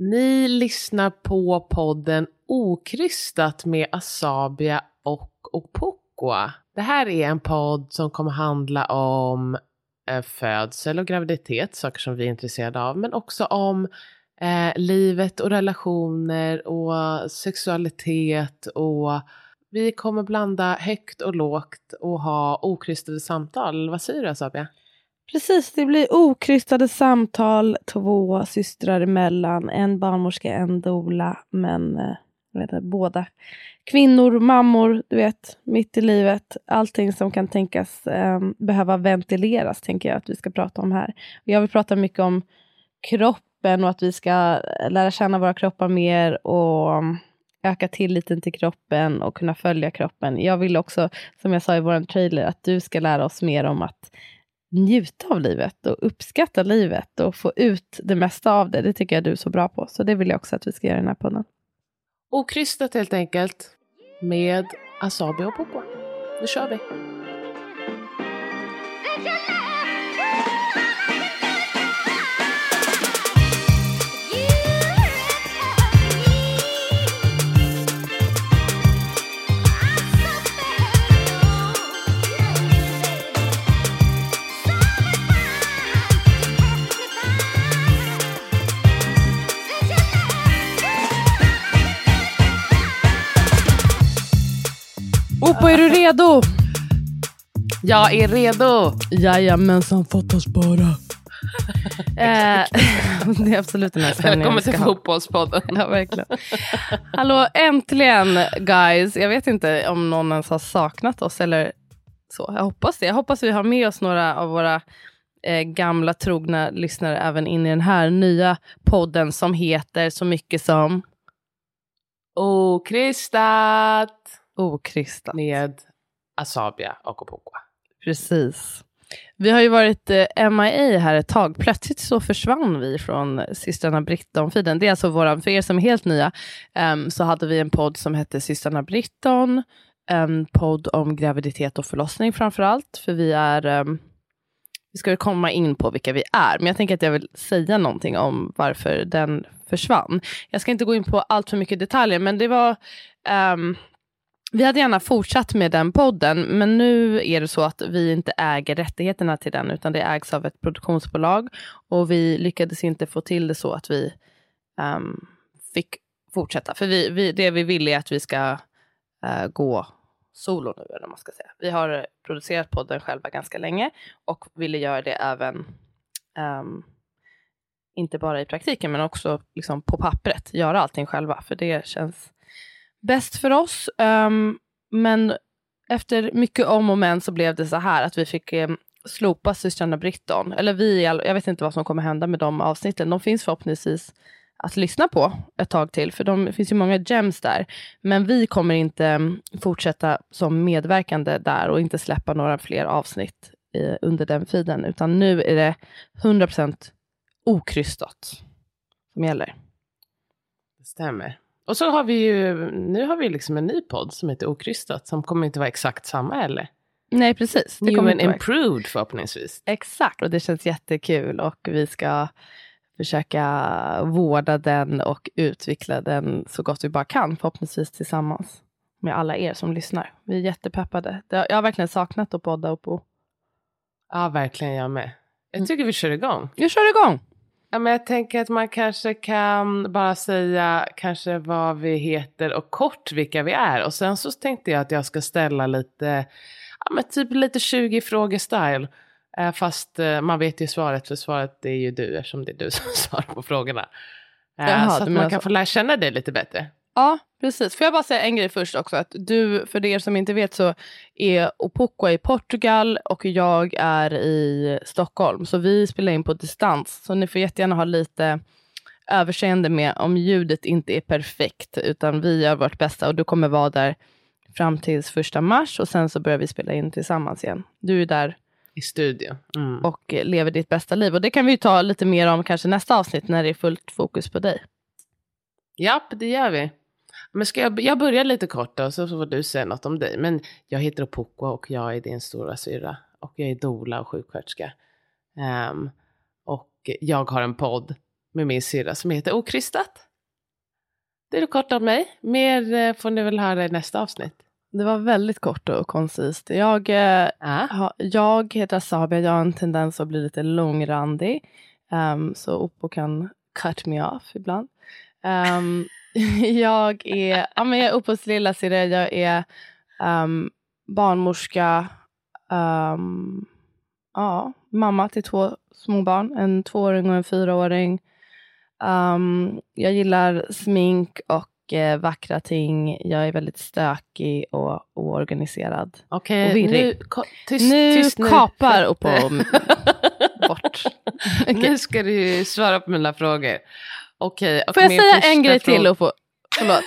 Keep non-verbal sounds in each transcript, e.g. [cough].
Ni lyssnar på podden Okrystat med Asabia och Opokoa. Det här är en podd som kommer handla om eh, födsel och graviditet, saker som vi är intresserade av, men också om eh, livet och relationer och sexualitet och vi kommer blanda högt och lågt och ha okrystade samtal. Vad säger du Asabia? Precis, det blir okrystade samtal två systrar emellan. En barnmorska, en dola, men eh, vet båda kvinnor, mammor, du vet, mitt i livet. Allting som kan tänkas eh, behöva ventileras, tänker jag att vi ska prata om här. Jag vill prata mycket om kroppen och att vi ska eh, lära känna våra kroppar mer och mm, öka tilliten till kroppen och kunna följa kroppen. Jag vill också, som jag sa i vår trailer, att du ska lära oss mer om att njuta av livet och uppskatta livet och få ut det mesta av det. Det tycker jag du är så bra på. Så det vill jag också att vi ska göra i den här podden. Okrystat helt enkelt med Asabi och Popo. Nu kör vi! Opo, är du redo? Jag är redo! Jajamensan, fattas bara. [laughs] eh, [laughs] det är absolut den här stämningen Välkommen till. Fotbollspodden. [laughs] Ja, verkligen. Hallå, äntligen guys. Jag vet inte om någon ens har saknat oss eller så. Jag hoppas det. Jag hoppas vi har med oss några av våra eh, gamla trogna lyssnare även in i den här nya podden som heter så mycket som Okrystat Okrystat. med Asabia och Opokwa. Precis. Vi har ju varit eh, MIA här ett tag. Plötsligt så försvann vi från systrarna Britton-feeden. Det är alltså våran, för er som är helt nya, em, så hade vi en podd som hette Systrarna Britton. En podd om graviditet och förlossning framför allt. För vi är, em, vi ska komma in på vilka vi är. Men jag tänker att jag vill säga någonting om varför den försvann. Jag ska inte gå in på allt för mycket detaljer, men det var em, vi hade gärna fortsatt med den podden, men nu är det så att vi inte äger rättigheterna till den, utan det ägs av ett produktionsbolag. Och vi lyckades inte få till det så att vi um, fick fortsätta. För vi, vi, det vi vill är att vi ska uh, gå solo nu, eller vad man ska säga. Vi har producerat podden själva ganska länge och ville göra det även, um, inte bara i praktiken, men också liksom på pappret, göra allting själva, för det känns bäst för oss. Um, men efter mycket om och men så blev det så här att vi fick um, slopa systrarna Britton. Eller vi, jag vet inte vad som kommer hända med de avsnitten. De finns förhoppningsvis att lyssna på ett tag till, för de, det finns ju många gems där. Men vi kommer inte ehm, fortsätta som medverkande där och inte släppa några fler avsnitt i, under den feeden, utan nu är det 100% okrystat som gäller. Det stämmer. Och så har vi ju, nu har vi liksom en ny podd som heter Okrystat som kommer inte vara exakt samma eller? Nej, precis. Det New kommer and improved förhoppningsvis. Exakt, och det känns jättekul och vi ska försöka vårda den och utveckla den så gott vi bara kan, förhoppningsvis tillsammans med alla er som lyssnar. Vi är jättepeppade. Jag har verkligen saknat att podda och på. Ja, verkligen jag med. Mm. Jag tycker vi kör igång. Vi kör igång! Ja, men jag tänker att man kanske kan bara säga kanske vad vi heter och kort vilka vi är. Och sen så tänkte jag att jag ska ställa lite, ja men typ lite 20 frågor style. Eh, Fast eh, man vet ju svaret för svaret är ju du eftersom det är du [laughs] som svarar på frågorna. Eh, Jaha, så att man kan så. få lära känna dig lite bättre. Ja, precis. Får jag bara säga en grej först också. Att du, för er som inte vet så är Opoko i Portugal och jag är i Stockholm. Så vi spelar in på distans. Så ni får jättegärna ha lite överseende med om ljudet inte är perfekt. Utan vi gör vårt bästa och du kommer vara där fram till första mars och sen så börjar vi spela in tillsammans igen. Du är där I studion. Mm. och lever ditt bästa liv. Och det kan vi ju ta lite mer om kanske nästa avsnitt när det är fullt fokus på dig. Japp, det gör vi. Men ska jag, jag börjar lite kort då, så får du säga något om dig. Men jag heter Opoko och jag är din stora syra. Och jag är doula och sjuksköterska. Ehm, och jag har en podd med min syra som heter Okrystat. Det är det kort om mig. Mer eh, får ni väl höra i nästa avsnitt. Det var väldigt kort och koncist. Jag, Ja. ha, jag heter Sabia, jag har en tendens att bli lite långrandig. Um, så Oppo kan cut me off ibland. Ehm, [laughs] jag är, ja, men jag är Oppos lillasyrra, jag är um, barnmorska, ehm, ja, mamma till två små barn, en tvååring och en fyraåring. Um, jag gillar smink och eh, vackra ting. Jag är väldigt stökig och oorganiserad. Okej, Och virrig. nu, ko- tyst, nu tyst nu. kapar [laughs] Oppo bort. Okej. Nu ska du svara på mina frågor. Okej, och Får jag säga en grej till fråga-? Förlåt.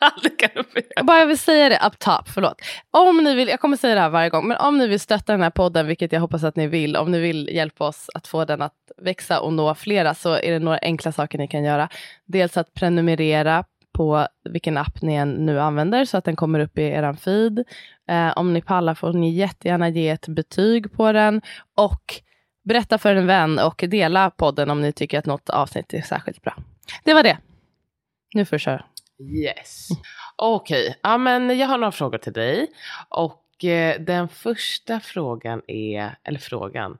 [laughs] kan du få göra. Jag bara vill säga det up top, förlåt. Om ni vill, jag kommer säga det här varje gång, men om ni vill stötta den här podden, vilket jag hoppas att ni vill, om ni vill hjälpa oss att få den att växa och nå flera, så är det några enkla saker ni kan göra. Dels att prenumerera på vilken app ni än nu använder, så att den kommer upp i er feed. Eh, om ni pallar får ni jättegärna ge ett betyg på den, och berätta för en vän och dela podden om ni tycker att något avsnitt är särskilt bra. Det var det. Nu får du köra. Yes. Okej, ja, men jag har några frågor till dig. Och eh, den första frågan är, eller frågan,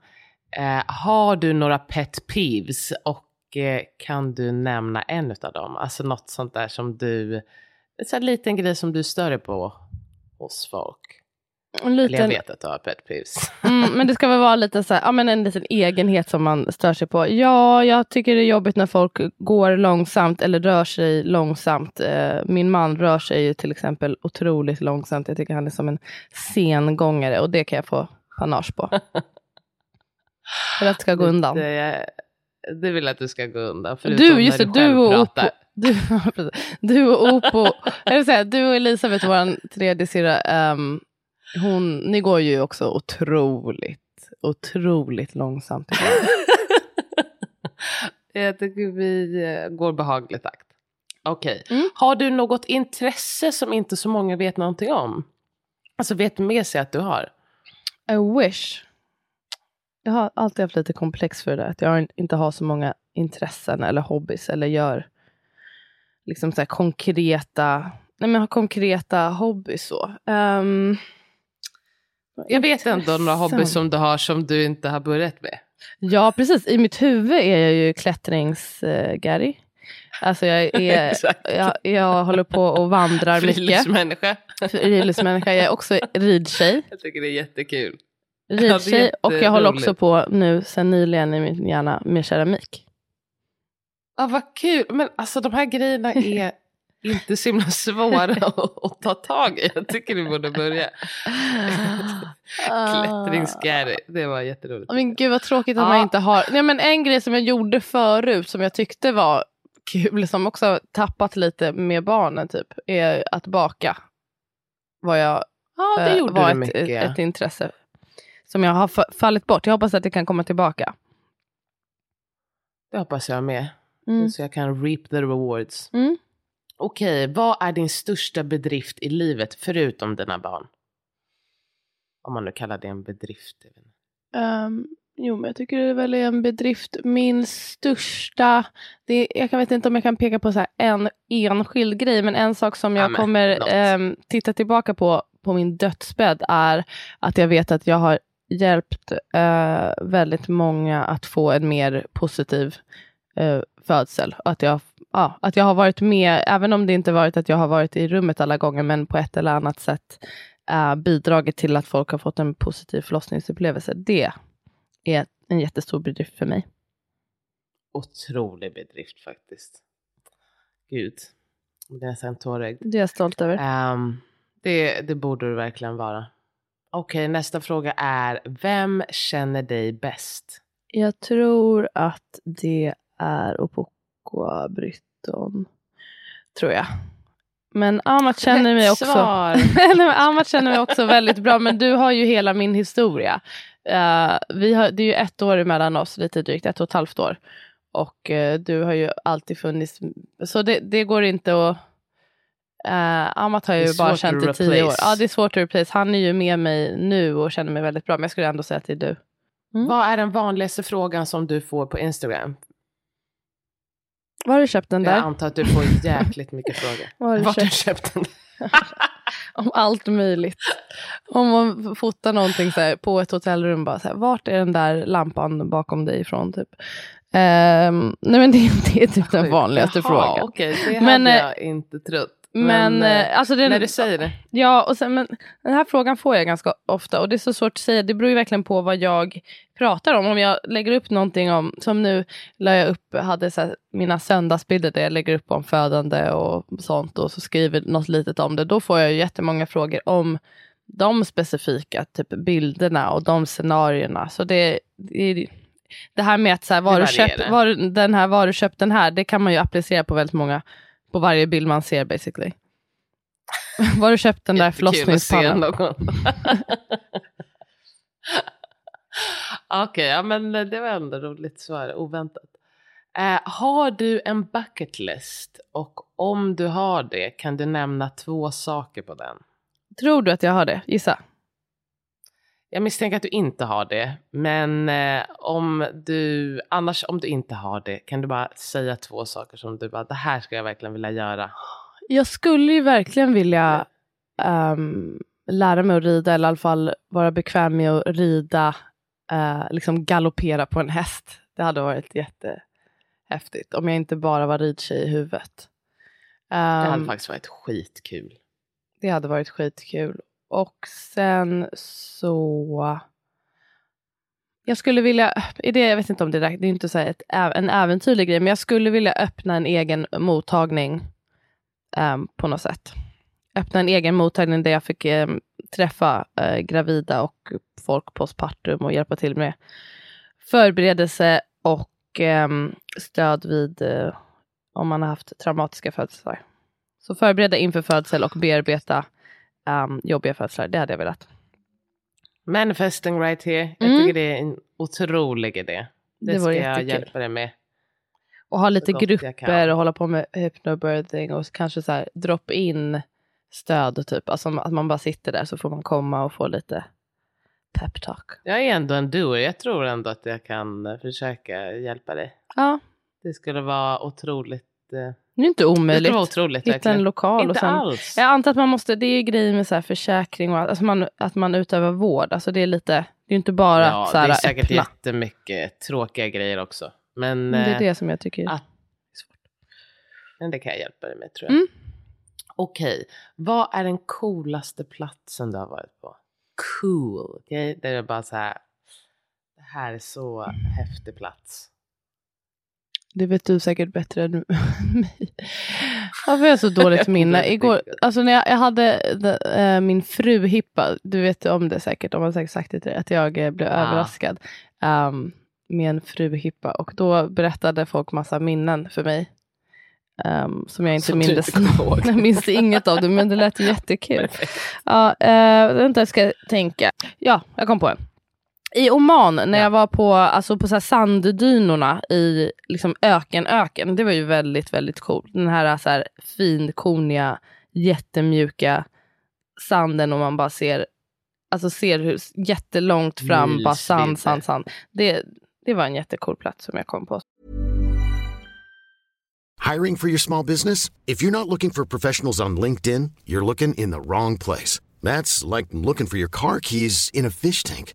eh, har du några pet peeves och eh, kan du nämna en av dem? Alltså något sånt där som du, en sån här liten grej som du stör dig på hos folk. En Eller jag liten, vet att du har pet peeves. [laughs] Mm, men det ska väl vara lite så här, ja, men en liten egenhet som man stör sig på. Ja, jag tycker det är jobbigt när folk går långsamt eller rör sig långsamt. Eh, min man rör sig ju till exempel otroligt långsamt. Jag tycker han är som en sengångare och det kan jag få panage på. [laughs] För att det ska gå undan. Det, det vill att du ska gå undan. Du, just det, du och Opo. Du, [laughs] du och Opo, jag vill säga, du och Elisabeth, vår tredje syrra, ehm, hon, ni går ju också otroligt, otroligt långsamt. [laughs] Jag tycker vi eh, går behaglig takt. Okej. Mm. Har du något intresse som inte så många vet någonting om? Alltså vet med sig att du har? I wish. Jag har alltid haft lite komplex för det. Att jag inte har så många intressen eller hobbys. Eller gör liksom så här konkreta, nej men har konkreta hobbys så. Ehm, Jag vet ändå några hobbys som du har som du inte har börjat med. Ja, precis. I mitt huvud är jag ju klättrings-Gary. Alltså jag, [laughs] är, jag, jag håller på och vandrar mycket. Friluftsmänniska. Friluftsmänniska. Jag är också ridtjej. Jag tycker det är jättekul. Ridtjej och jag håller också på nu sen nyligen i min hjärna med keramik. Ja, vad kul. Men alltså de här grejerna [laughs] är inte så himla svåra [laughs] att, ta tag i. Jag tycker du borde börja. [laughs] Klättringsgary, det var jätteroligt. Men gud vad tråkigt att Ja. man inte har. Nej, men en grej som jag gjorde förut som jag tyckte var kul, som också tappat lite med barnen typ, är att baka. Var, jag, Ja, det eh, gjorde var du ett, mycket. ett, ett intresse som jag har fa- fallit bort. Jag hoppas att det kan komma tillbaka. Det hoppas jag med. Mm. Så jag kan reap the rewards. Mm. Okej, vad är din största bedrift i livet förutom dina barn? Om man nu kallar det en bedrift. Ehm, jo, men jag tycker det väl är en bedrift. Min största, det, jag kan vet inte om jag kan peka på så här en enskild grej, men en sak som jag Ja, men kommer ehm, titta tillbaka på på min dödsbädd är att jag vet att jag har hjälpt eh, väldigt många att få en mer positiv eh, födsel. Att jag, ja, att jag har varit med, även om det inte varit att jag har varit i rummet alla gånger, men på ett eller annat sätt eh, bidragit till att folk har fått en positiv förlossningsupplevelse. Det är en jättestor bedrift för mig. Otrolig bedrift faktiskt. Gud. Det är nästan tårögd. Det är jag stolt över. Ehm, det, det borde du verkligen vara. Okej, nästa fråga är, vem känner dig bäst? Jag tror att det är Opokoa Brytton. Tror jag. Men Amat känner mig också [laughs] Amat känner mig också väldigt bra. Men du har ju hela min historia. Eh, vi har, det är ju ett år emellan oss, lite drygt ett och ett halvt år. Och eh, du har ju alltid funnits. Så det, det går inte att... Uh, Amat har ju bara känt i tio år. Ja, det är svårt att replace. Han är ju med mig nu och känner mig väldigt bra. Men jag skulle ändå säga att det är du. Mm. Vad är den vanligaste frågan som du får på Instagram? Var har du köpt den Jag där? antar att du får jäkligt mycket frågor. Var har du har du köpt? köpt den? [laughs] Om allt möjligt. Om man fotar någonting så här, på ett hotellrum, bara så här, vart är den där lampan bakom dig ifrån? Typ. Ehm, nej men det, det är typ den vanligaste Jaha, frågan. Okej, det Men, hade eh, jag inte trott. Men, eh, eh, alltså den, när du säger det. Ja, och sen, men den här frågan får jag ganska ofta och det är så svårt att säga. Det beror ju verkligen på vad jag pratar om. Om jag lägger upp någonting om, som nu la jag upp, hade så här, mina söndagsbilder där jag lägger upp om födande och sånt och så skriver något litet om det. Då får jag ju jättemånga frågor om de specifika typ bilderna och de scenarierna. Så det, det, det här med att så här, var, du köpt, varierar. var, den här, var du köpt den här, det kan man ju applicera på väldigt många, på varje bild man ser basically. [laughs] Var du köpt den där förlossningspannan? [laughs] Okej, ja men det var ändå roligt svar, oväntat. Eh, har du en bucket list? Och om du har det, kan du nämna två saker på den? Tror du att jag har det? Gissa. Jag misstänker att du inte har det, men eh, om du annars om du inte har det, kan du bara säga två saker som du bara, det här ska jag verkligen vilja göra. Jag skulle ju verkligen vilja ehm, lära mig att rida eller i alla fall vara bekväm med att rida, eh, liksom galoppera på en häst. Det hade varit jättehäftigt om jag inte bara var ridtjej i huvudet. Det hade Ehm, faktiskt varit skitkul. det hade varit skitkul. Och sen så... Jag skulle vilja, det, jag vet inte om det är, det är inte så ett, en äventyrlig grej, men jag skulle vilja öppna en egen mottagning um, på något sätt. Öppna en egen mottagning där jag fick um, träffa uh, gravida och folk postpartum och hjälpa till med förberedelse och um, stöd vid uh, om man har haft traumatiska födelser. Så förbereda inför födsel och bearbeta um, jobbiga födslar. Det hade jag velat. Manifesting right here. Jag Mm. tycker det är en otrolig idé. Det, Det ska jag hjälpa dig med. Och ha lite grupper och hålla på med hypnobirthing och kanske så här drop in stöd typ. Alltså att man bara sitter där så får man komma och få lite peptalk. Jag är ändå en doer. Jag tror ändå att jag kan eh, försöka hjälpa dig. Ja, Det skulle vara otroligt. eh, det är inte Det omöjligt. skulle vara otroligt Hitta verkligen. en lokal Inte och sen alls. Jag antar att man måste, det är ju grejer med så här försäkring och alltså man, att man utövar vård. Alltså det är lite, det är ju inte bara ja, att så här det är säkert öppna. jättemycket tråkiga grejer också. Men, det är eh, det som jag tycker att- svårt. men det kan jag hjälpa dig med tror jag. Mm. Okej, vad är den coolaste platsen du har varit på? Cool, okej? Det är bara så här. Det här är så häftig plats. Det vet du säkert bättre än [laughs] mig. Varför har jag så dåligt [laughs] minne? Igår, alltså när jag, jag hade eh, min fruhippa, du vet om det säkert, de har säkert sagt det till dig, att jag eh, blev Ah. överraskad um, med en fruhippa. Och då berättade folk massa minnen för mig. Um, som jag inte Som ihåg. jag [laughs] minns inget av det, men det lät jättekul. Perfekt. Ja, eh, vänta, jag ska tänka. Ja, jag kom på en. I Oman, när Ja. jag var på, alltså på så här sanddynorna i liksom öken, öken, det var ju väldigt, väldigt coolt. Den här, så här finkoniga, jättemjuka sanden och man bara ser, alltså ser hur jättelångt fram, bara sand, sand, sand. Det, det var en jättecool plats som jag kom på. Hiring for your small business? If you're not looking for professionals on LinkedIn, you're looking in the wrong place. That's like looking for your car keys in a fish tank.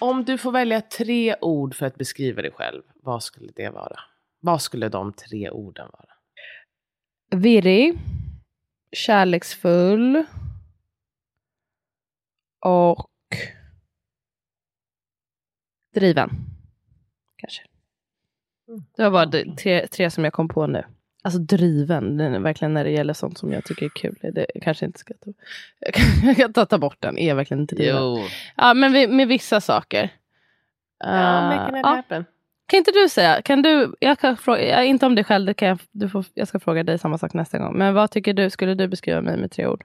Om du får välja tre ord för att beskriva dig själv, vad skulle det vara? Vad skulle de tre orden vara? Virrig. Kärleksfull. Och driven. Kanske. Det var bara tre, tre som jag kom på nu. Alltså driven, den verkligen när det gäller sånt som jag tycker är kul. Det kanske inte ska ta, jag [laughs] kan, jag kan ta, ta bort den, är verkligen driven. Jo. Ja, men vi, med vissa saker. Ja, Uh, making it ja. happen. Kan inte du säga, kan du, jag kan fråga, inte om dig själv, det kan jag, du får, jag ska fråga dig samma sak nästa gång. Men vad tycker du, skulle du beskriva mig med tre ord?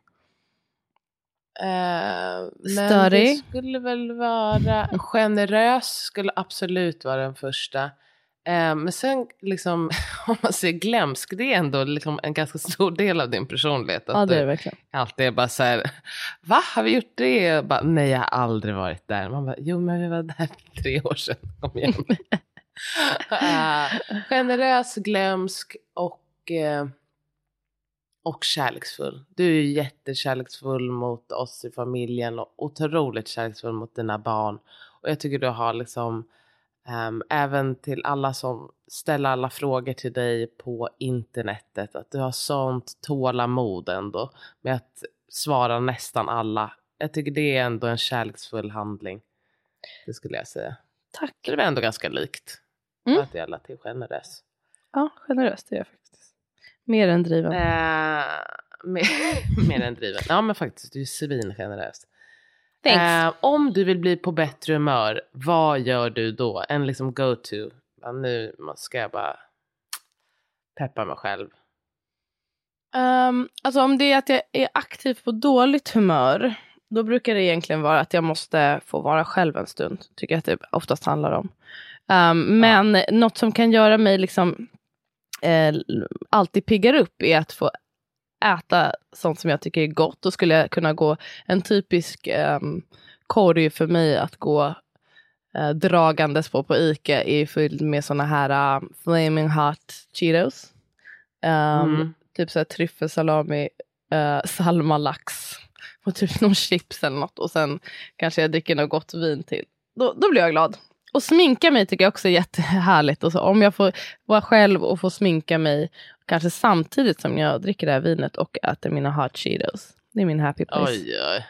Eh, men det Störig. skulle väl vara generös, skulle absolut vara den första. Eh, men sen liksom, [laughs] om man säger glömsk, det är ändå liksom en ganska stor del av din personlighet. Att Ja, det är det verkligen. alltid är bara så här, [laughs] va, har vi gjort det? Bara, Nej, jag har aldrig varit där. Man bara, jo men vi var där tre år sedan, [laughs] kom igen. Eh, generös, glömsk och, eh, och kärleksfull. Du är ju jättekärleksfull mot oss i familjen och otroligt kärleksfull mot dina barn. Och jag tycker du har liksom, ehm, även till alla som ställer alla frågor till dig på internetet, att du har sånt tålamod ändå med att svara nästan alla. Jag tycker det är ändå en kärleksfull handling. Det skulle jag säga. Tack. Det var ändå ganska likt. Mm. Att jag lät till generös. Ja, generöst är jag faktiskt. Mer än driven. Eh, [laughs] mer, mer än driven. Ja men faktiskt, du är svingenerös. Eh, om du vill bli på bättre humör, vad gör du då? En liksom go-to. Ja, nu ska jag bara peppa mig själv. Um, alltså om det är att jag är aktiv på dåligt humör, då brukar det egentligen vara att jag måste få vara själv en stund. Tycker jag att det oftast handlar om. Um, men något som kan göra mig liksom eh, alltid piggar upp är att få äta sånt som jag tycker är gott. Då skulle jag kunna gå en typisk um, korg för mig att gå eh, dragandes på på Ica är fylld med såna här uh, flaming hot Cheetos. Um, Mm. Typ så här tryffelsalami, uh, salmalax och typ [laughs] någon chips eller något. Och sen kanske jag dricker något gott vin till. Då, då blir jag glad. Och sminka mig tycker jag också är jättehärligt. Och så, om jag får vara själv och få sminka mig kanske samtidigt som jag dricker det här vinet och äter mina hot Cheetos. Det är min happy place. Oj, oj.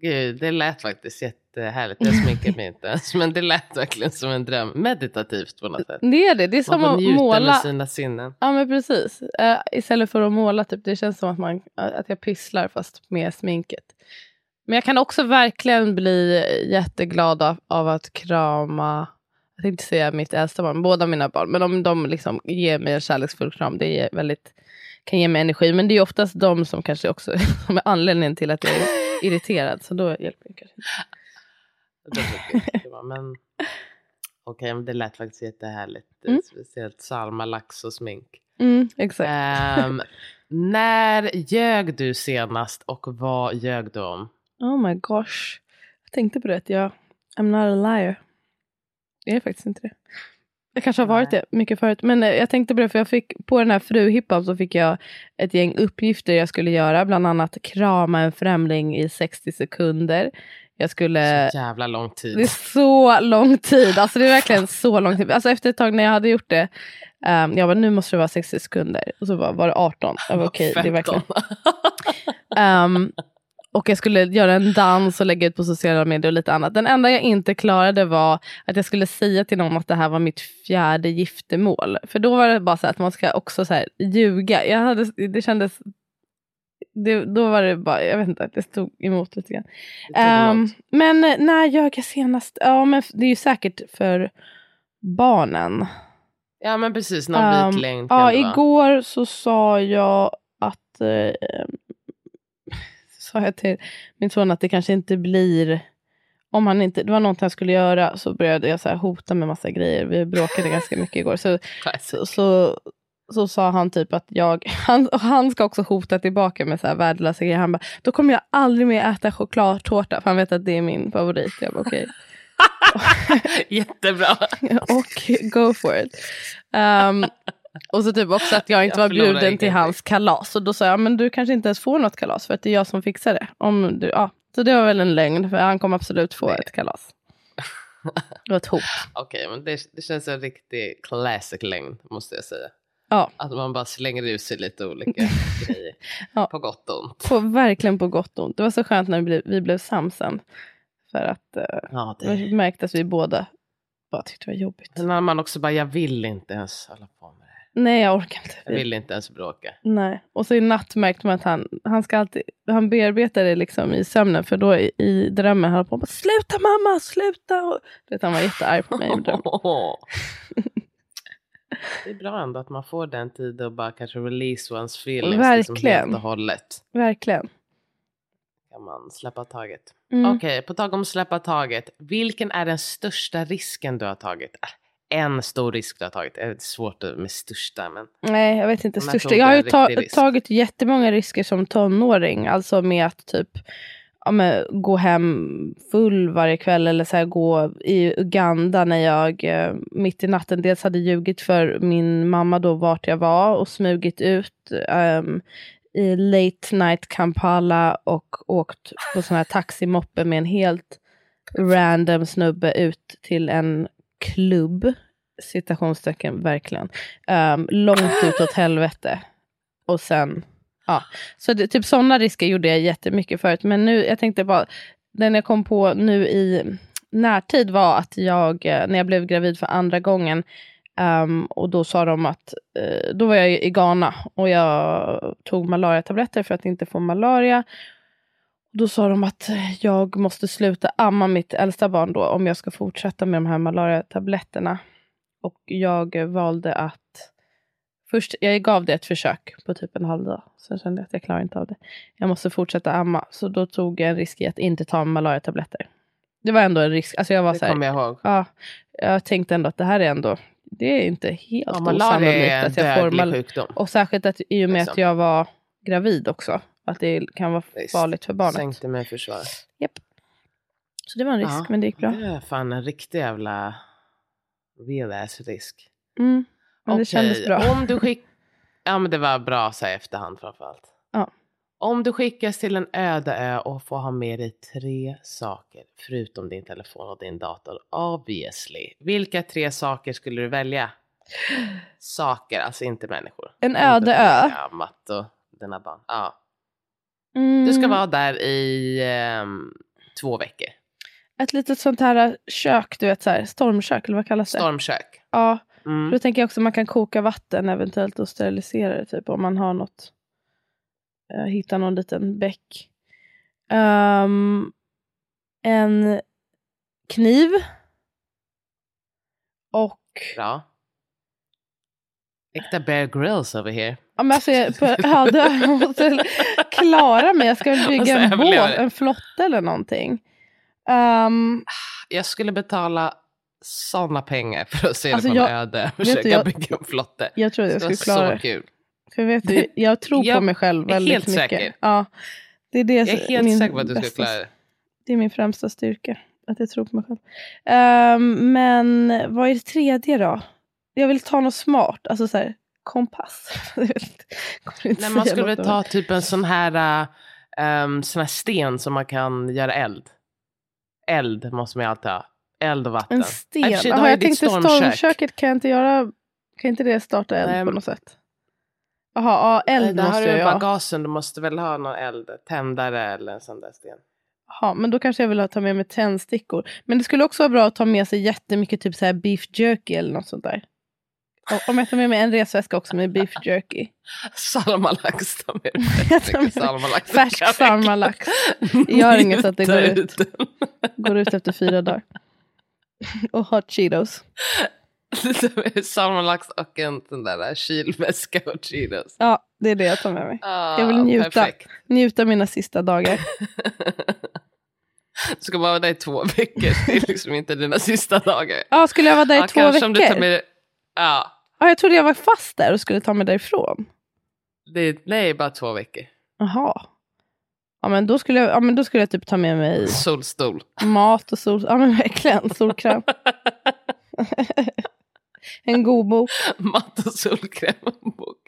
Gud, det lät faktiskt jättehärligt. Jag sminkar mig inte ens. Men det lät verkligen som en dröm. Meditativt på något sätt. Det är det. Det är som att måla. med sina sinnen. Ja men precis. Uh, istället för att måla, typ, det känns som att, man, att jag pysslar fast med sminket. Men jag kan också verkligen bli jätteglad av, av att krama, jag tänkte säga mitt äldsta barn, båda mina barn, men om de liksom ger mig en kärleksfull kram, det är väldigt, kan ge mig energi. Men det är oftast de som kanske också [laughs] som är anledningen till att jag är irriterad, så då hjälper det kanske inte. Jag Men okej, men det lät faktiskt jättehärligt. Mm. Speciellt salma, lax och smink. Mm, exakt. Ehm, när ljög du senast och vad ljög du om? Oh my gosh. Jag tänkte på det, jag, I'm not a liar. Är faktiskt inte det. Jag kanske har varit det mycket förut. Men eh, jag tänkte på det, för jag fick, på den här fruhippan så fick jag ett gäng uppgifter jag skulle göra. Bland annat krama en främling i 60 sekunder. Jag skulle... Så jävla lång tid. Det är så lång tid. Alltså det är verkligen [laughs] så lång tid. Alltså efter ett tag när jag hade gjort det. Um, jag bara, nu måste det vara 60 sekunder. Och så var, var det 18. Jag bara, okej, det är verkligen... 15. Och jag skulle göra en dans och lägga ut på sociala medier och lite annat. Den enda jag inte klarade var att jag skulle säga till någon att det här var mitt fjärde giftermål. För då var det bara så att man ska också så här ljuga. Jag hade, det kändes... Det, då var det bara, jag vet inte, det stod emot lite grann. Emot. men när ljög jag senast? Ja, men det är ju säkert för barnen. Ja men precis, någon Um, vit längd kan Ja, igår så sa jag att eh, sa jag till min son att det kanske inte blir om han inte, det var något han skulle göra så började jag så hota med massa grejer. Vi bråkade ganska [laughs] mycket igår. Så, så, så, så sa han typ att jag, [laughs] han, och han ska också hota tillbaka med så här värdelösa grejer. Han bara, då kommer jag aldrig mer äta chokladtårta för han vet att det är min favorit. Jag bara okej. [laughs] Jättebra. och go for it. Um, och så typ också att jag inte Jag var bjuden till hans kalas. Och då sa jag, men du kanske inte ens får något kalas för att det är jag som fixar det. Om du, ja. Så det var väl en lögn, för han kommer absolut få ett kalas. Det var ett hot. [laughs] Okej, men det, det känns en riktig classic längd måste jag säga. Ja, Att man bara slänger ut sig lite olika [laughs] grejer. Ja. På gott och ont. på, verkligen på gott och ont. Det var så skönt när vi blev, vi blev sams sen. För att eh, Ja, det det märktes att vi båda bara tyckte det var jobbigt. När man också bara, jag vill inte ens hålla på med. Nej, jag orkar inte. Jag vill inte ens bråka. Nej, och så i natt märkte man att han, han, ska alltid, han bearbetar det liksom i sömnen. För då i, i drömmen höll han på bara, sluta mamma, sluta. Och, vet, han var jättearg på mig i drömmen. [laughs] [laughs] Det är bra ändå att man får den tiden och bara kanske release one's feelings. Liksom Verkligen. helt och hållet. Verkligen. Kan man släppa taget. Mm. Okej, på tag om släppa taget. Vilken är den största risken du har tagit? En stor risk du har tagit. Det är svårt med största men. Nej, jag vet inte. Största. Jag har ju ta, risk. tagit jättemånga risker som tonåring. Alltså med att typ ja, men, gå hem full varje kväll eller så här, gå i Uganda när jag eh, mitt i natten dels hade ljugit för min mamma då vart jag var och smugit ut ehm, i late night Kampala och åkt på sån här taximoppe med en helt random snubbe ut till en klubb citationstecken verkligen. Um, långt utåt helvete. Och sen, ja. Så det, typ sådana risker gjorde jag jättemycket förut. Men nu, jag tänkte bara, den jag kom på nu i närtid var att jag, eh, när jag blev gravid för andra gången, um, och då sa de att, uh, då var jag i Ghana och jag tog malariatabletter för att inte få malaria. Då sa de att jag måste sluta amma mitt äldsta barn då om jag ska fortsätta med de här malariatabletterna. Och jag valde att Först, jag gav det ett försök på typ en halv dag. Sen kände jag att jag klarar inte av det. Jag måste fortsätta amma. Så då tog jag en risk i att inte ta malariatabletter. Det var ändå en risk. Alltså jag var Det så här, kommer jag ihåg. ja, jag tänkte ändå att det här är ändå, det är inte helt Ja, malaria osannolikt är en att jag får dödlig mal- sjukdom. Och särskilt att i och med att Liksom. jag var gravid också. Att det kan vara farligt för barnet. Sänkt immunförsvar. Så det var en risk, Ja, men det gick bra. Det är fan en riktig jävla real ass risk. Mm. Men det Okej, kändes bra. Om du skick... Ja men det var bra så här efterhand framförallt. Ja. Om du skickas till en öde ö och får ha med dig tre saker förutom din telefon och din dator. Obviously. Vilka tre saker skulle du välja? Saker, alltså inte människor. En öde ö? följa Matt och dina barn. Ja. Du ska Mm, vara där i ehm, två veckor. Ett litet sånt här kök, du vet så här, stormkök eller vad kallas det? Stormkök. Ja, Mm. då tänker jag också att man kan koka vatten eventuellt och sterilisera det typ om man har något. Uh, hitta någon liten bäck. Ehm, en kniv. Och Bra. Äkta Bear Grylls over here. Ja, men alltså, jag, på [laughs] öde ö, jag måste [laughs] klara mig. Jag ska [laughs] väl bygga en båt, en flotte eller någonting. Ehm, Jag skulle betala sådana pengar för att se Alltså, det på en jag- öde och vet försöka jag- bygga en flotte. jag tror jag skulle klara så det. kul. För vet du, jag tror på Jag mig själv väldigt helt mycket. säker. Ja, det är det Jag är helt säker på att du bästa- klara det. Det är min främsta styrka. Att jag tror på mig själv. Ehm, men vad är det tredje då? Jag vill ta något smart. Alltså så här, kompass. [laughs] Nej, man skulle väl ta typ en sån här, uh, sån här sten som man kan göra eld. Eld måste man ju alltid ha. Eld och vatten. En och sten. du har ju jag tänkte stormkök. stormköket. Kan jag inte göra... Kan inte det starta eld Nej, på något sätt? Jaha, ja, eld Där har måste du jag ju ju ha. bara gasen, du måste väl ha någon eld, tändare eller en sån där sten. Jaha, men då kanske jag vill ha- ta med mig tändstickor. Men det skulle också vara bra att ta med sig jättemycket typ så här beef jerky eller något sånt där. Om jag tar med mig en resväska också med beef jerky. [laughs] Salmalax, med tar med [laughs] salmalax. Färsk salmalax. Gör inget så att det går ut. [laughs] Går ut efter fyra dagar. Och hot cheetos. Salmonlax och en sån där kylväska och Cheetos. Ja, det är det jag tar med mig. Ah, Jag vill njuta. Perfekt. Njuta mina sista dagar. Du ska bara vara där i två veckor. Det är liksom inte dina sista dagar. Ja, skulle jag vara där i Ja, två veckor? med, ja, Ja, jag trodde jag var fast där och skulle ta mig därifrån. det nej, bara två veckor. Jaha. Ja men, då skulle jag, ja men då skulle jag typ ta med mig Solstol. mat och sol... Ja men verkligen, solkräm. [laughs] en god bok. Matt och solkräm och bok.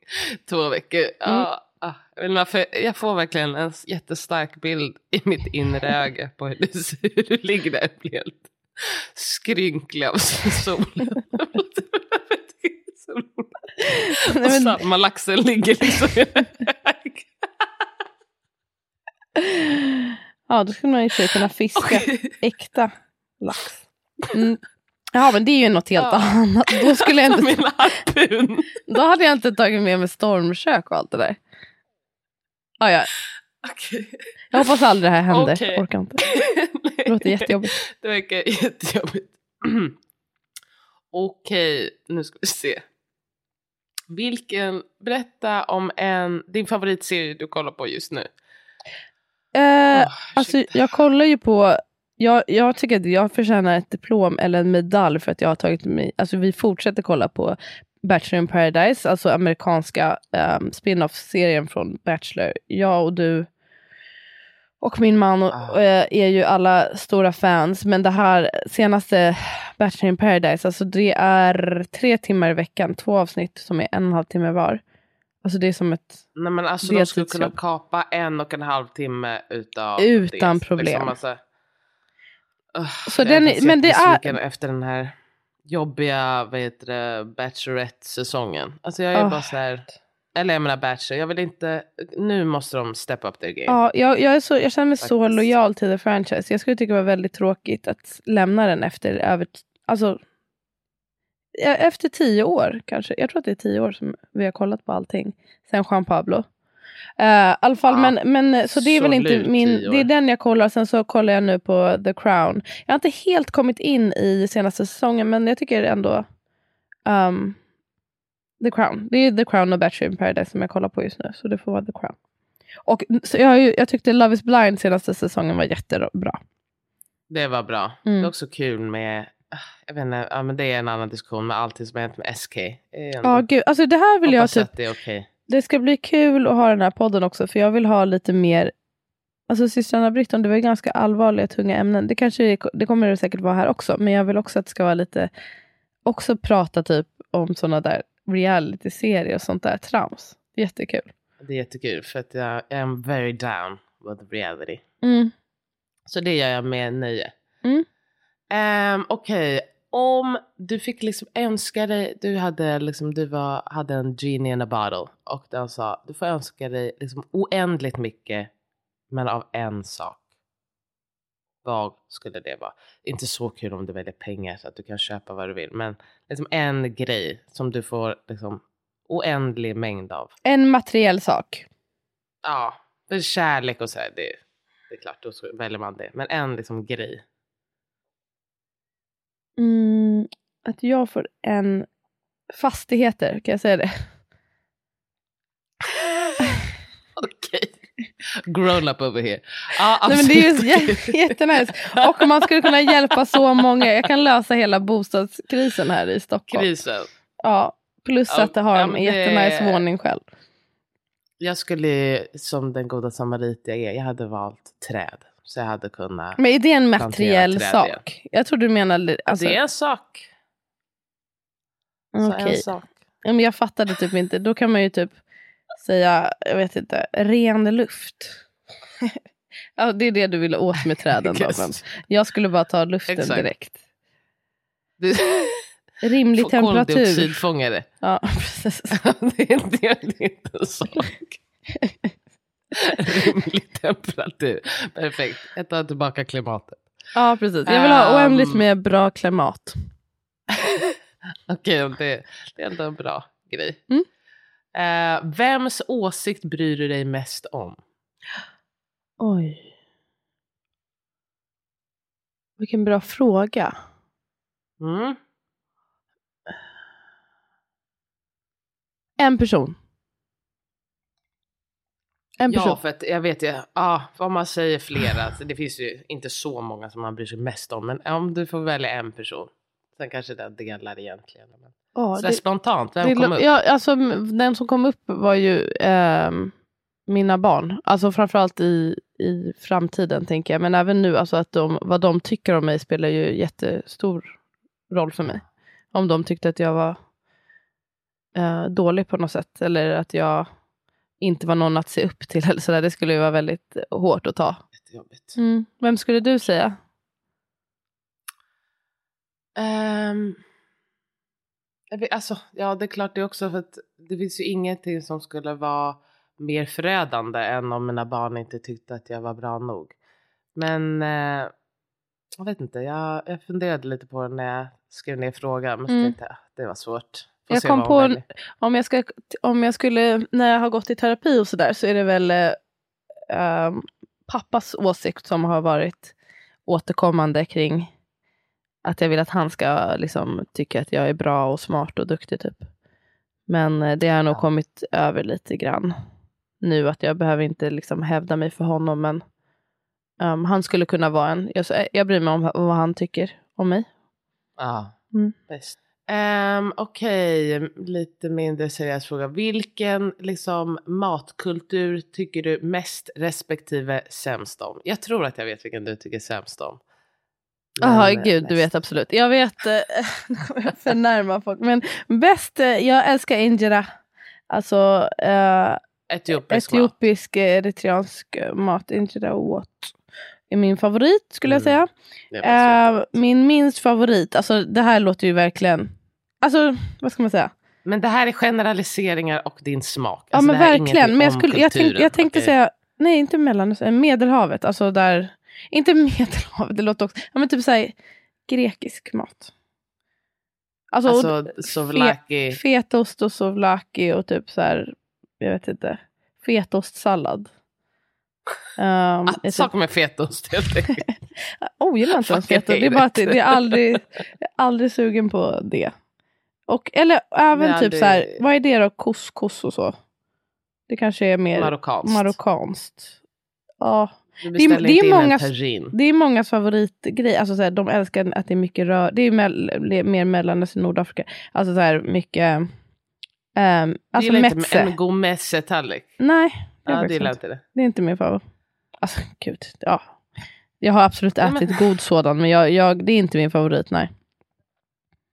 Två veckor. Mm. Ja, ah, jag, vet inte varför, jag får verkligen en jättestark bild i mitt inre öga på hur du, ser- du ligger där och blir helt skrynklig av [laughs] solen. Nej, men- salmalaxen ligger liksom. Ja, då skulle man ju i sig kunna fiska äkta lax. Mm. Ja, men det är ju något helt Ja. annat. Då, skulle jag inte, då hade jag inte tagit med mig stormkök och allt det där. Ja, ja. Okej. Jag hoppas aldrig det här händer. Okej. Jag orkar inte. [laughs] Det låter jättejobbigt. Det verkar jättejobbigt. [clears throat] Okej, nu ska vi se. Vilken, berätta om en, din favoritserie du kollar på just nu. Eh, Åh, alltså, jag kollar ju på... Jag, jag tycker att jag förtjänar ett diplom eller en medalj för att jag har tagit mig... Alltså vi fortsätter kolla på Bachelor in Paradise, alltså amerikanska um, spin-off-serien från Bachelor. Jag och du och min man och, Ah. eh, är ju alla stora fans. Men det här senaste Bachelor in Paradise, alltså det är tre timmar i veckan. Två avsnitt som är en och en halv timme var. Alltså det är som ett... Nej men alltså de skulle kunna kapa en och en halv timme utav Utan det. problem. Liksom, alltså, Ugh, Så jag den är- men det är- efter den här jobbiga vad heter det, Bachelorette-säsongen. Alltså jag är Ah. bara så här, eller jag menar Bachelor, jag vill inte, nu måste de step up their game. Ja, jag, jag, är så, jag känner mig så Faktiskt. lojal till the franchise. Jag skulle tycka det var väldigt tråkigt att lämna den efter över... Alltså, efter tio år kanske. Jag tror att det är tio år som vi har kollat på allting. Sen Juan Pablo. Uh, I alla fall, Ja, men, men så det är väl inte min... Det är den jag kollar. Sen så kollar jag nu på The Crown. Jag har inte helt kommit in i senaste säsongen, men jag tycker ändå... Um, The Crown. Det är The Crown och Bachelor in Paradise som jag kollar på just nu. Så det får vara The Crown. Och jag, ju- jag tyckte Love is blind senaste säsongen var jättebra. Det var bra. Mm. Det är också kul med, ah, jag vet inte, ja, men det är en annan diskussion med allting som har hänt med SK. Ja, gud. Alltså det här vill jag typ... det är okej. Det ska bli kul att ha den här podden också, för jag vill ha lite mer... Alltså systrarna Britton, det var ju ganska allvarliga, tunga ämnen. Det, kanske, det kommer det säkert vara här också, men jag vill också att det ska vara lite... Också prata typ om sådana där reality-serier och sånt där trams. Jättekul. Det är jättekul för att jag är very down with reality. Mm. Så det gör jag med nöje. Mm. Ehm, Okej, om du fick liksom önska dig, du hade liksom, du var, hade en genie in a bottle och den sa, du får önska dig liksom oändligt mycket men av en sak. Vad skulle det vara? Inte så kul om du väljer pengar så att du kan köpa vad du vill, men liksom en grej som du får liksom oändlig mängd av. En materiell sak. Ja, för kärlek och så här, det, det är klart, då väljer man det. Men en liksom grej. Mm, att jag får en... Fastigheter, kan jag säga det? [laughs] Okej. Grown up over here. Ja, Nej, men det är ju jättenice. Och man skulle kunna hjälpa så många. Jag kan lösa hela bostadskrisen här i Stockholm. Krisen. Ja, plus Ja, att jag har ja, en det- jättenice våning själv. Jag skulle, som den goda samarit jag är, jag hade valt träd. Så jag hade kunnat... Men är det en materiell träd sak? Jag tror du menar... Alltså, det är en sak. Okej. sak. Ja, men jag fattade typ inte. Då kan man ju typ säga, jag vet inte, ren luft. [laughs] ja, det är det du vill åt med träden. Då, jag skulle bara ta luften Exakt. direkt. Du, Rimlig temperatur. Koldioxidfångare. Ja, [laughs] precis. [laughs] det, är inte, det är inte en sak. Rimlig temperatur. Perfekt. Jag tar tillbaka klimatet. Ja, precis. Jag vill ha oändligt Ehm. med bra klimat. Okej, det, det är ändå en bra grej. Mm. Uh, vems åsikt bryr du dig mest om? Oj. Vilken bra fråga. Mm. En person. En person. Ja, för att jag vet ju, ah, vad man säger flera, det finns ju inte så många som man bryr sig mest om, men om du får välja en person sen kanske den delar egentligen. Men, Ja, så där spontant, vem det kom upp? Ja, alltså, den som kom upp var ju ehm, mina barn. Alltså framförallt i, i framtiden tänker jag. Men även nu, alltså att de, vad de tycker om mig spelar ju jättestor roll för mig. Om de tyckte att jag var eh, dålig på något sätt. Eller att jag inte var någon att se upp till. [laughs] Eller sådär. Det skulle ju vara väldigt hårt att ta. Jättejobbigt. Mm. Vem skulle du säga? Jag vet, alltså, ja, det är klart det också för att det finns ju ingenting som skulle vara mer förödande än om mina barn inte tyckte att jag var bra nog. Men eh, jag vet inte, jag, jag funderade lite på det när jag skrev ner frågan, men Mm. tänkte jag det var svårt. Får Jag kom på en, om, jag ska, om jag skulle, när jag har gått i terapi och sådär, så är det väl eh, ehm, pappas åsikt som har varit återkommande kring att jag vill att han ska liksom, tycka att jag är bra och smart och duktig. typ. Men eh, det har nog Ja. kommit över lite grann nu, att jag behöver inte liksom hävda mig för honom, men ehm, han skulle kunna vara en, jag, jag bryr mig om vad han tycker om mig. Ja, Mm. bäst. Um, Okej, lite mindre seriös fråga. Vilken liksom, matkultur tycker du mest respektive sämst om? Jag tror att jag vet vilken du tycker sämst om. Men, eh, gud, du mest. vet absolut. Jag vet, eh, [laughs] nu kommer jag förnärma folk, men bäst, eh, jag älskar injera. Alltså eh, Etiopisk mat. etiopisk, eh, eritreansk mat. Injera what är min favorit skulle jag Mm, säga. Var så Eh, min minst favorit, alltså det här låter ju verkligen, alltså vad ska man säga? Men det här är generaliseringar och din smak. Ja Alltså, men här är verkligen, men jag, skulle, jag, tänk, jag tänkte säga, nej inte Mellanöstern, Medelhavet, alltså där, inte Medelhavet, det låter också, ja men typ såhär grekisk mat. Alltså, Alltså souvlaki. fetaost och souvlaki och typ så här, jag vet inte, fetaostsallad. Um, Ah, är typ, Saker med fetaost helt [laughs] enkelt. oh, gillar inte ens fetaost. Det är bara att det är aldrig, jag är aldrig sugen på det. Och, eller även Ja, typ det- så här, vad är det då, couscous och så? Det kanske är mer Marockanskt. marockanskt. Ja, Du är- det är inte in många- det är mångas favoritgrej. Alltså så här, de älskar att det är mycket rör. Det är mell- mer Mellanöstern, Nordafrika. Alltså så här mycket... Um, alltså gillar inte en god messetallrik? Nej, det är Ja, gillar inte. det. Det är inte min favorit. Alltså gud, ja. Jag har absolut Nej, men- ätit god sådan, men jag, jag, det är inte min favorit, nej.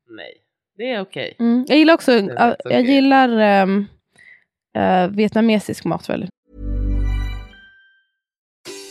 Nej, det är okej. Mm. Jag gillar också, är jag okej. gillar ehm, eh, vietnamesisk mat väldigt.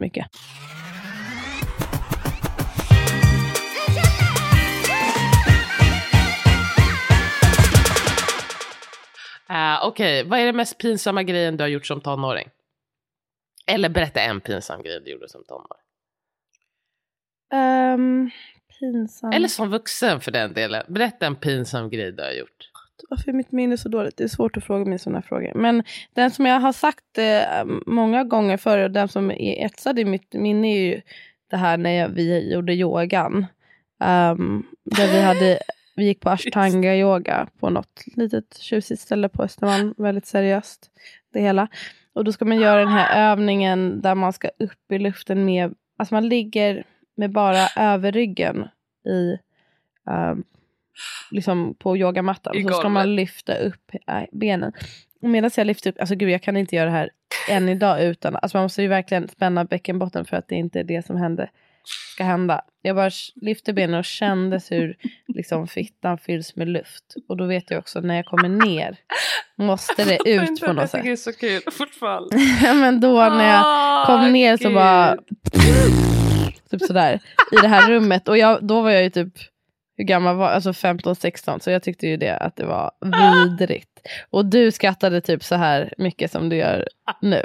Mycket. Uh, Okej, vad är det mest pinsamma grejen du har gjort som tonåring? Eller berätta en pinsam grej du gjorde som tonåring. Um, pinsam. Eller som vuxen för den delen. Berätta en pinsam grej du har gjort. Varför är mitt minne så dåligt? Det är svårt att fråga mig sådana frågor. Men den som jag har sagt eh, många gånger förr och den som är etsad i mitt minne är ju det här när jag, vi gjorde yogan. Ehm, där vi, hade, [laughs] vi gick på ashtanga yoga på något litet tjusigt ställe på Östermalm. Väldigt seriöst det hela. Och då ska man göra den här övningen där man ska upp i luften med, alltså man ligger med bara överryggen i ehm, liksom på yogamattan. I Så ska man lyfta upp äh, benen. Och medan jag lyfter upp, alltså gud jag kan inte göra det här än idag utan, alltså man måste ju verkligen spänna bäckenbotten för att det inte är det som händer, ska hända. Jag bara lyfte benen och kändes hur liksom fittan fylls med luft. Och då vet jag också när jag kommer ner måste det [laughs] ut på något sätt. är så kul fortfarande. [laughs] Men då när jag kom ner så bara typ sådär i det här rummet och jag, då var jag ju typ hur gammal var Alltså 15-16. Så jag tyckte ju det att det var vidrigt. Och du skrattade typ så här mycket som du gör nu.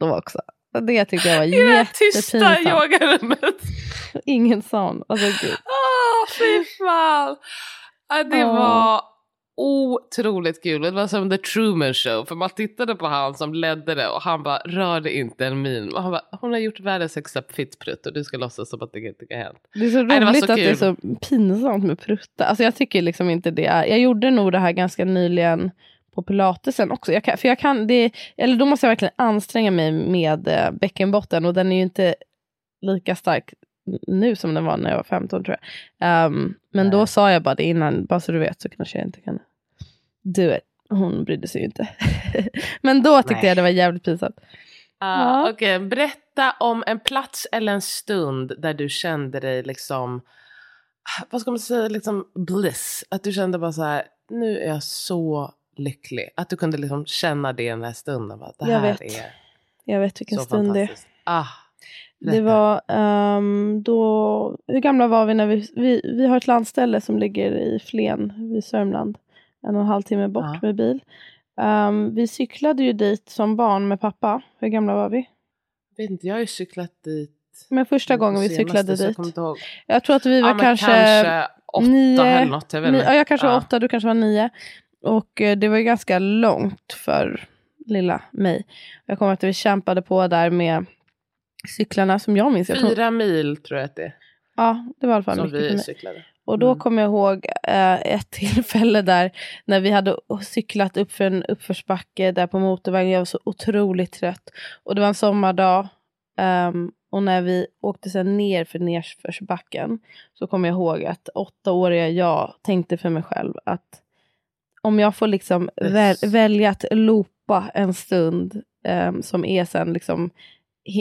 Då också. Det tyckte jag var I det tysta yogarummet. Ingen sån. Alltså gud. Åh, fy fan. Det var otroligt kul. Det var som The Truman Show. För man tittade på han som ledde det och han bara rörde inte en min. Och han bara, hon har gjort världens högsta fittprutt och du ska låtsas som att det inte har hänt. Det är så Nej, det roligt så att det är kul. så pinsamt med prutta. Alltså jag tycker liksom inte det är. Jag gjorde nog det här ganska nyligen på pilatesen också. Jag kan, för jag kan, det, eller då måste jag verkligen anstränga mig med eh, bäckenbotten och den är ju inte lika stark nu som den var när jag var 15 tror jag. Ehm, men då Nej. sa jag bara det innan, bara så du vet så kanske jag inte kan do it. Hon brydde sig ju inte. [laughs] men då tyckte Nej. jag det var jävligt pinsamt. Ah, Ja. Okej, berätta om en plats eller en stund där du kände dig liksom, vad ska man säga, liksom bliss. Att du kände bara så här, nu är jag så lycklig. Att du kunde liksom känna det i den här stunden. Bara, det Jag här vet. är Jag vet vilken stund det är. Ah, Det var ehm, då, hur gamla var vi när vi, vi, vi har ett landställe som ligger i Flen vid Sörmland. En och en halv timme bort Ja. med bil. Ehm, vi cyklade ju dit som barn med pappa. Hur gamla var vi? vet inte, jag har ju cyklat dit. Men första gången vi cyklade jag dit. ihåg. Jag tror att vi var ja, kanske, kanske åtta nio- eller något. Jag ni, ja, jag kanske var Ja. åtta, du kanske var nio. Och eh, det var ju ganska långt för lilla mig. Jag kommer att vi kämpade på där med cyklarna som jag minns. Jag tror, Fyra mil tror jag att det är. ja, det var i alla fall Som mycket för vi cyklade. Och då Mm. kommer jag ihåg eh, ett [laughs] tillfälle där när vi hade cyklat upp för en uppförsbacke där på motorvägen. Jag var så otroligt trött. Och det var en sommardag. ehm, och när vi åkte sen ner för nedförsbacken så kommer jag ihåg att åttaåriga jag tänkte för mig själv att om jag får liksom väl, välja att loopa en stund ehm, som är sen liksom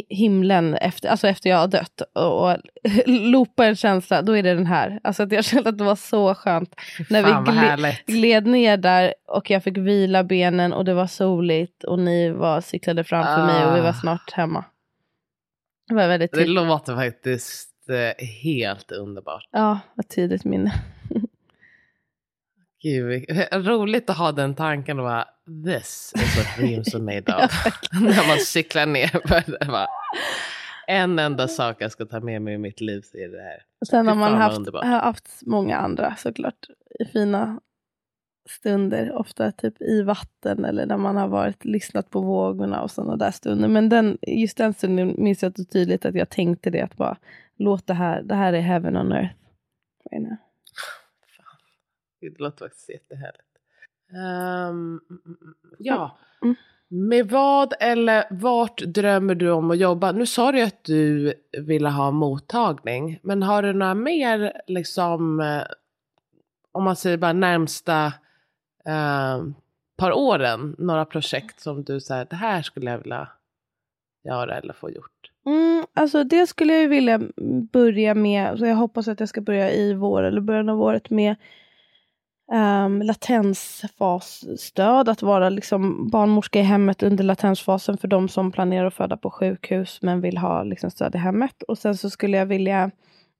himlen efter, alltså efter jag har dött och, och [laughs] loopa en känsla, då är det den här. Alltså att jag kände att det var så skönt när vi Fan vad gle- härligt. gled ner där och jag fick vila benen och det var soligt och ni var cyklade framför mig och vi var Ah. snart hemma. Det var väldigt Det tid- låter faktiskt eh, helt underbart. ja, ett tidigt minne. Gud, [laughs] roligt att ha den tanken och bara this is what dreams are made of. [laughs] [laughs] När man cyklar ner bara, en enda sak jag ska ta med mig i mitt liv så är det här. Sen har man haft, har haft många andra såklart fina stunder, ofta typ i vatten eller när man har varit lyssnat på vågorna och sådana där stunder. Men den, just den stunden minns jag så tydligt att jag tänkte det att bara låt det här, det här är heaven on earth. right now. Det låter faktiskt jättehärligt. Mm. ja, Mm. med vad eller vart drömmer du om att jobba? Nu sa du att du ville ha mottagning, men har du några mer liksom, eh, om man säger bara närmsta eh, par åren, några projekt som du säger, det här skulle jag vilja göra eller få gjort? Mm, alltså det skulle jag vilja börja med, så jag hoppas att jag ska börja i vår eller början av året med Ehm, um, latensfasstöd, att vara liksom barnmorska i hemmet under latensfasen för de som planerar att föda på sjukhus men vill ha liksom, stöd i hemmet. Och sen så skulle jag vilja,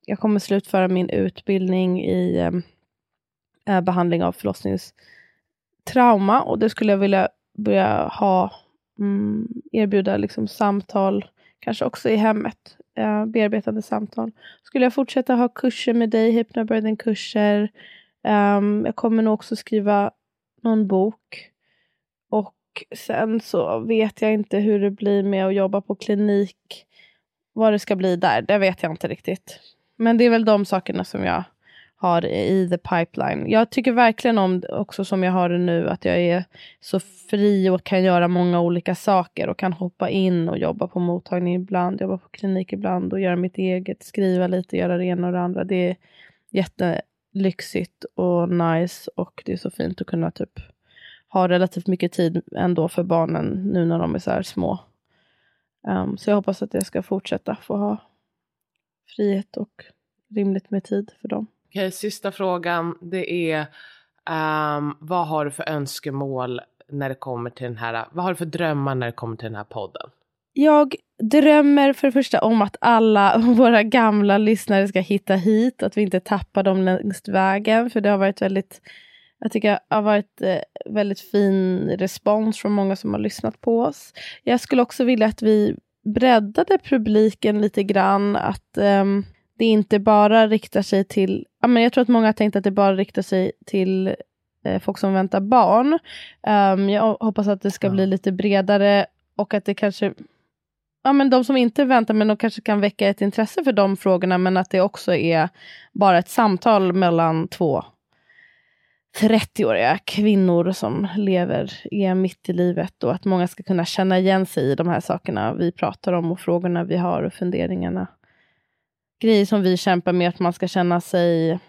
jag kommer slutföra min utbildning i um, eh, behandling av förlossningstrauma och det skulle jag vilja börja ha, mm, erbjuda liksom samtal kanske också i hemmet, eh, bearbetande samtal. Skulle jag fortsätta ha kurser med dig, hypnobirthing-kurser. Um, jag kommer nog också skriva någon bok. Och sen så vet jag inte hur det blir med att jobba på klinik. Vad det ska bli där, det vet jag inte riktigt. Men det är väl de sakerna som jag har i the pipeline. Jag tycker verkligen om det också som jag har det nu, att jag är så fri och kan göra många olika saker och kan hoppa in och jobba på mottagning ibland, jobba på klinik ibland och göra mitt eget, skriva lite, göra det ena och det andra. Det är lyxigt och nice och det är så fint att kunna typ ha relativt mycket tid ändå för barnen nu när de är så här små. Um, så jag hoppas att jag ska fortsätta få ha frihet och rimligt med tid för dem. Okej, sista frågan. Det är um, vad har du för önskemål när det kommer till den här, vad har du för drömmar när det kommer till den här podden? Jag drömmer för det första om att alla [laughs] våra gamla lyssnare ska hitta hit. Att vi inte tappar dem längs vägen. För det har varit väldigt jag tycker det har varit eh, väldigt fin respons från många som har lyssnat på oss. Jag skulle också vilja att vi breddade publiken lite grann. Att um, det inte bara riktar sig till... Ja, men jag tror att många har tänkt att det bara riktar sig till eh, folk som väntar barn. Um, jag hoppas att det ska ja. bli lite bredare och att det kanske... Ja, men de som inte väntar, men de kanske kan väcka ett intresse för de frågorna, men att det också är bara ett samtal mellan två 30-åriga kvinnor som lever, är mitt i livet och att många ska kunna känna igen sig i de här sakerna vi pratar om och frågorna vi har och funderingarna. Grejer som vi kämpar med, att man ska känna sig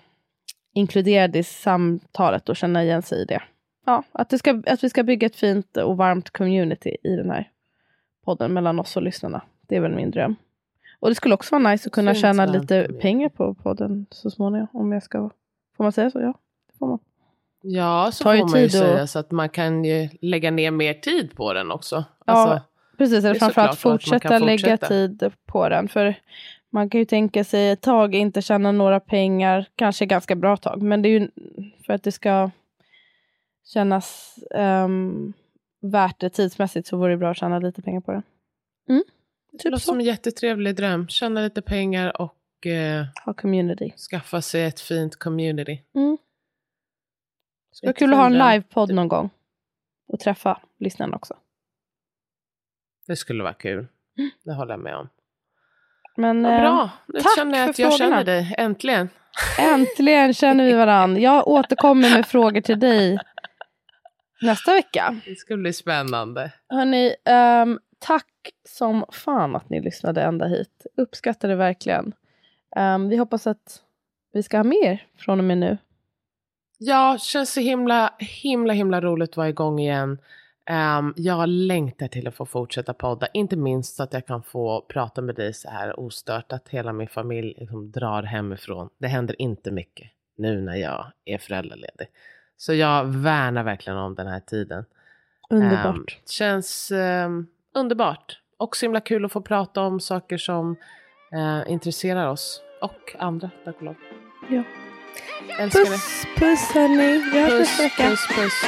inkluderad i samtalet och känna igen sig i det. Ja, att, det ska, att vi ska bygga ett fint och varmt community i den här podden mellan oss och lyssnarna. Det är väl min dröm. Och det skulle också vara nice att kunna tjäna lite pengar på podden så småningom. Om jag ska, får man säga så? Ja, det får man. Ja, så får man ju säga och... så att man kan ju lägga ner mer tid på den också. Ja, alltså, precis. Eller framförallt fortsätta, fortsätta lägga tid på den. För man kan ju tänka sig ett tag inte tjäna några pengar, kanske ganska bra tag, men det är ju för att det ska kännas um, värt det tidsmässigt så vore det bra att tjäna lite pengar på det. Mm. Det typ låter som en jättetrevlig dröm. Tjäna lite pengar och eh, ha community. skaffa sig ett fint community. Mm. Det var kul att ha en livepodd någon gång. Och träffa lyssnarna också. Det skulle vara kul. Mm. Det håller jag med om. Men, bra, eh, nu tack känner jag att jag frågorna. känner dig. Äntligen. Äntligen känner vi varandra. Jag återkommer med frågor till dig nästa vecka. Det ska bli spännande. Hörni, um, tack som fan att ni lyssnade ända hit. Uppskattar det verkligen. Um, vi hoppas att vi ska ha mer från och med nu. Ja, känns så himla, himla, himla roligt att vara igång igen. Um, jag längtar till att få fortsätta podda, inte minst så att jag kan få prata med dig så här ostört, att hela min familj liksom drar hemifrån. Det händer inte mycket nu när jag är föräldraledig. Så jag värnar verkligen om den här tiden. Underbart. Um, känns um, underbart. Och så himla kul att få prata om saker som uh, intresserar oss och andra, tack och lov. Ja. Älskar puss, det. Puss hörni. Vi hörs vecka. Puss, puss.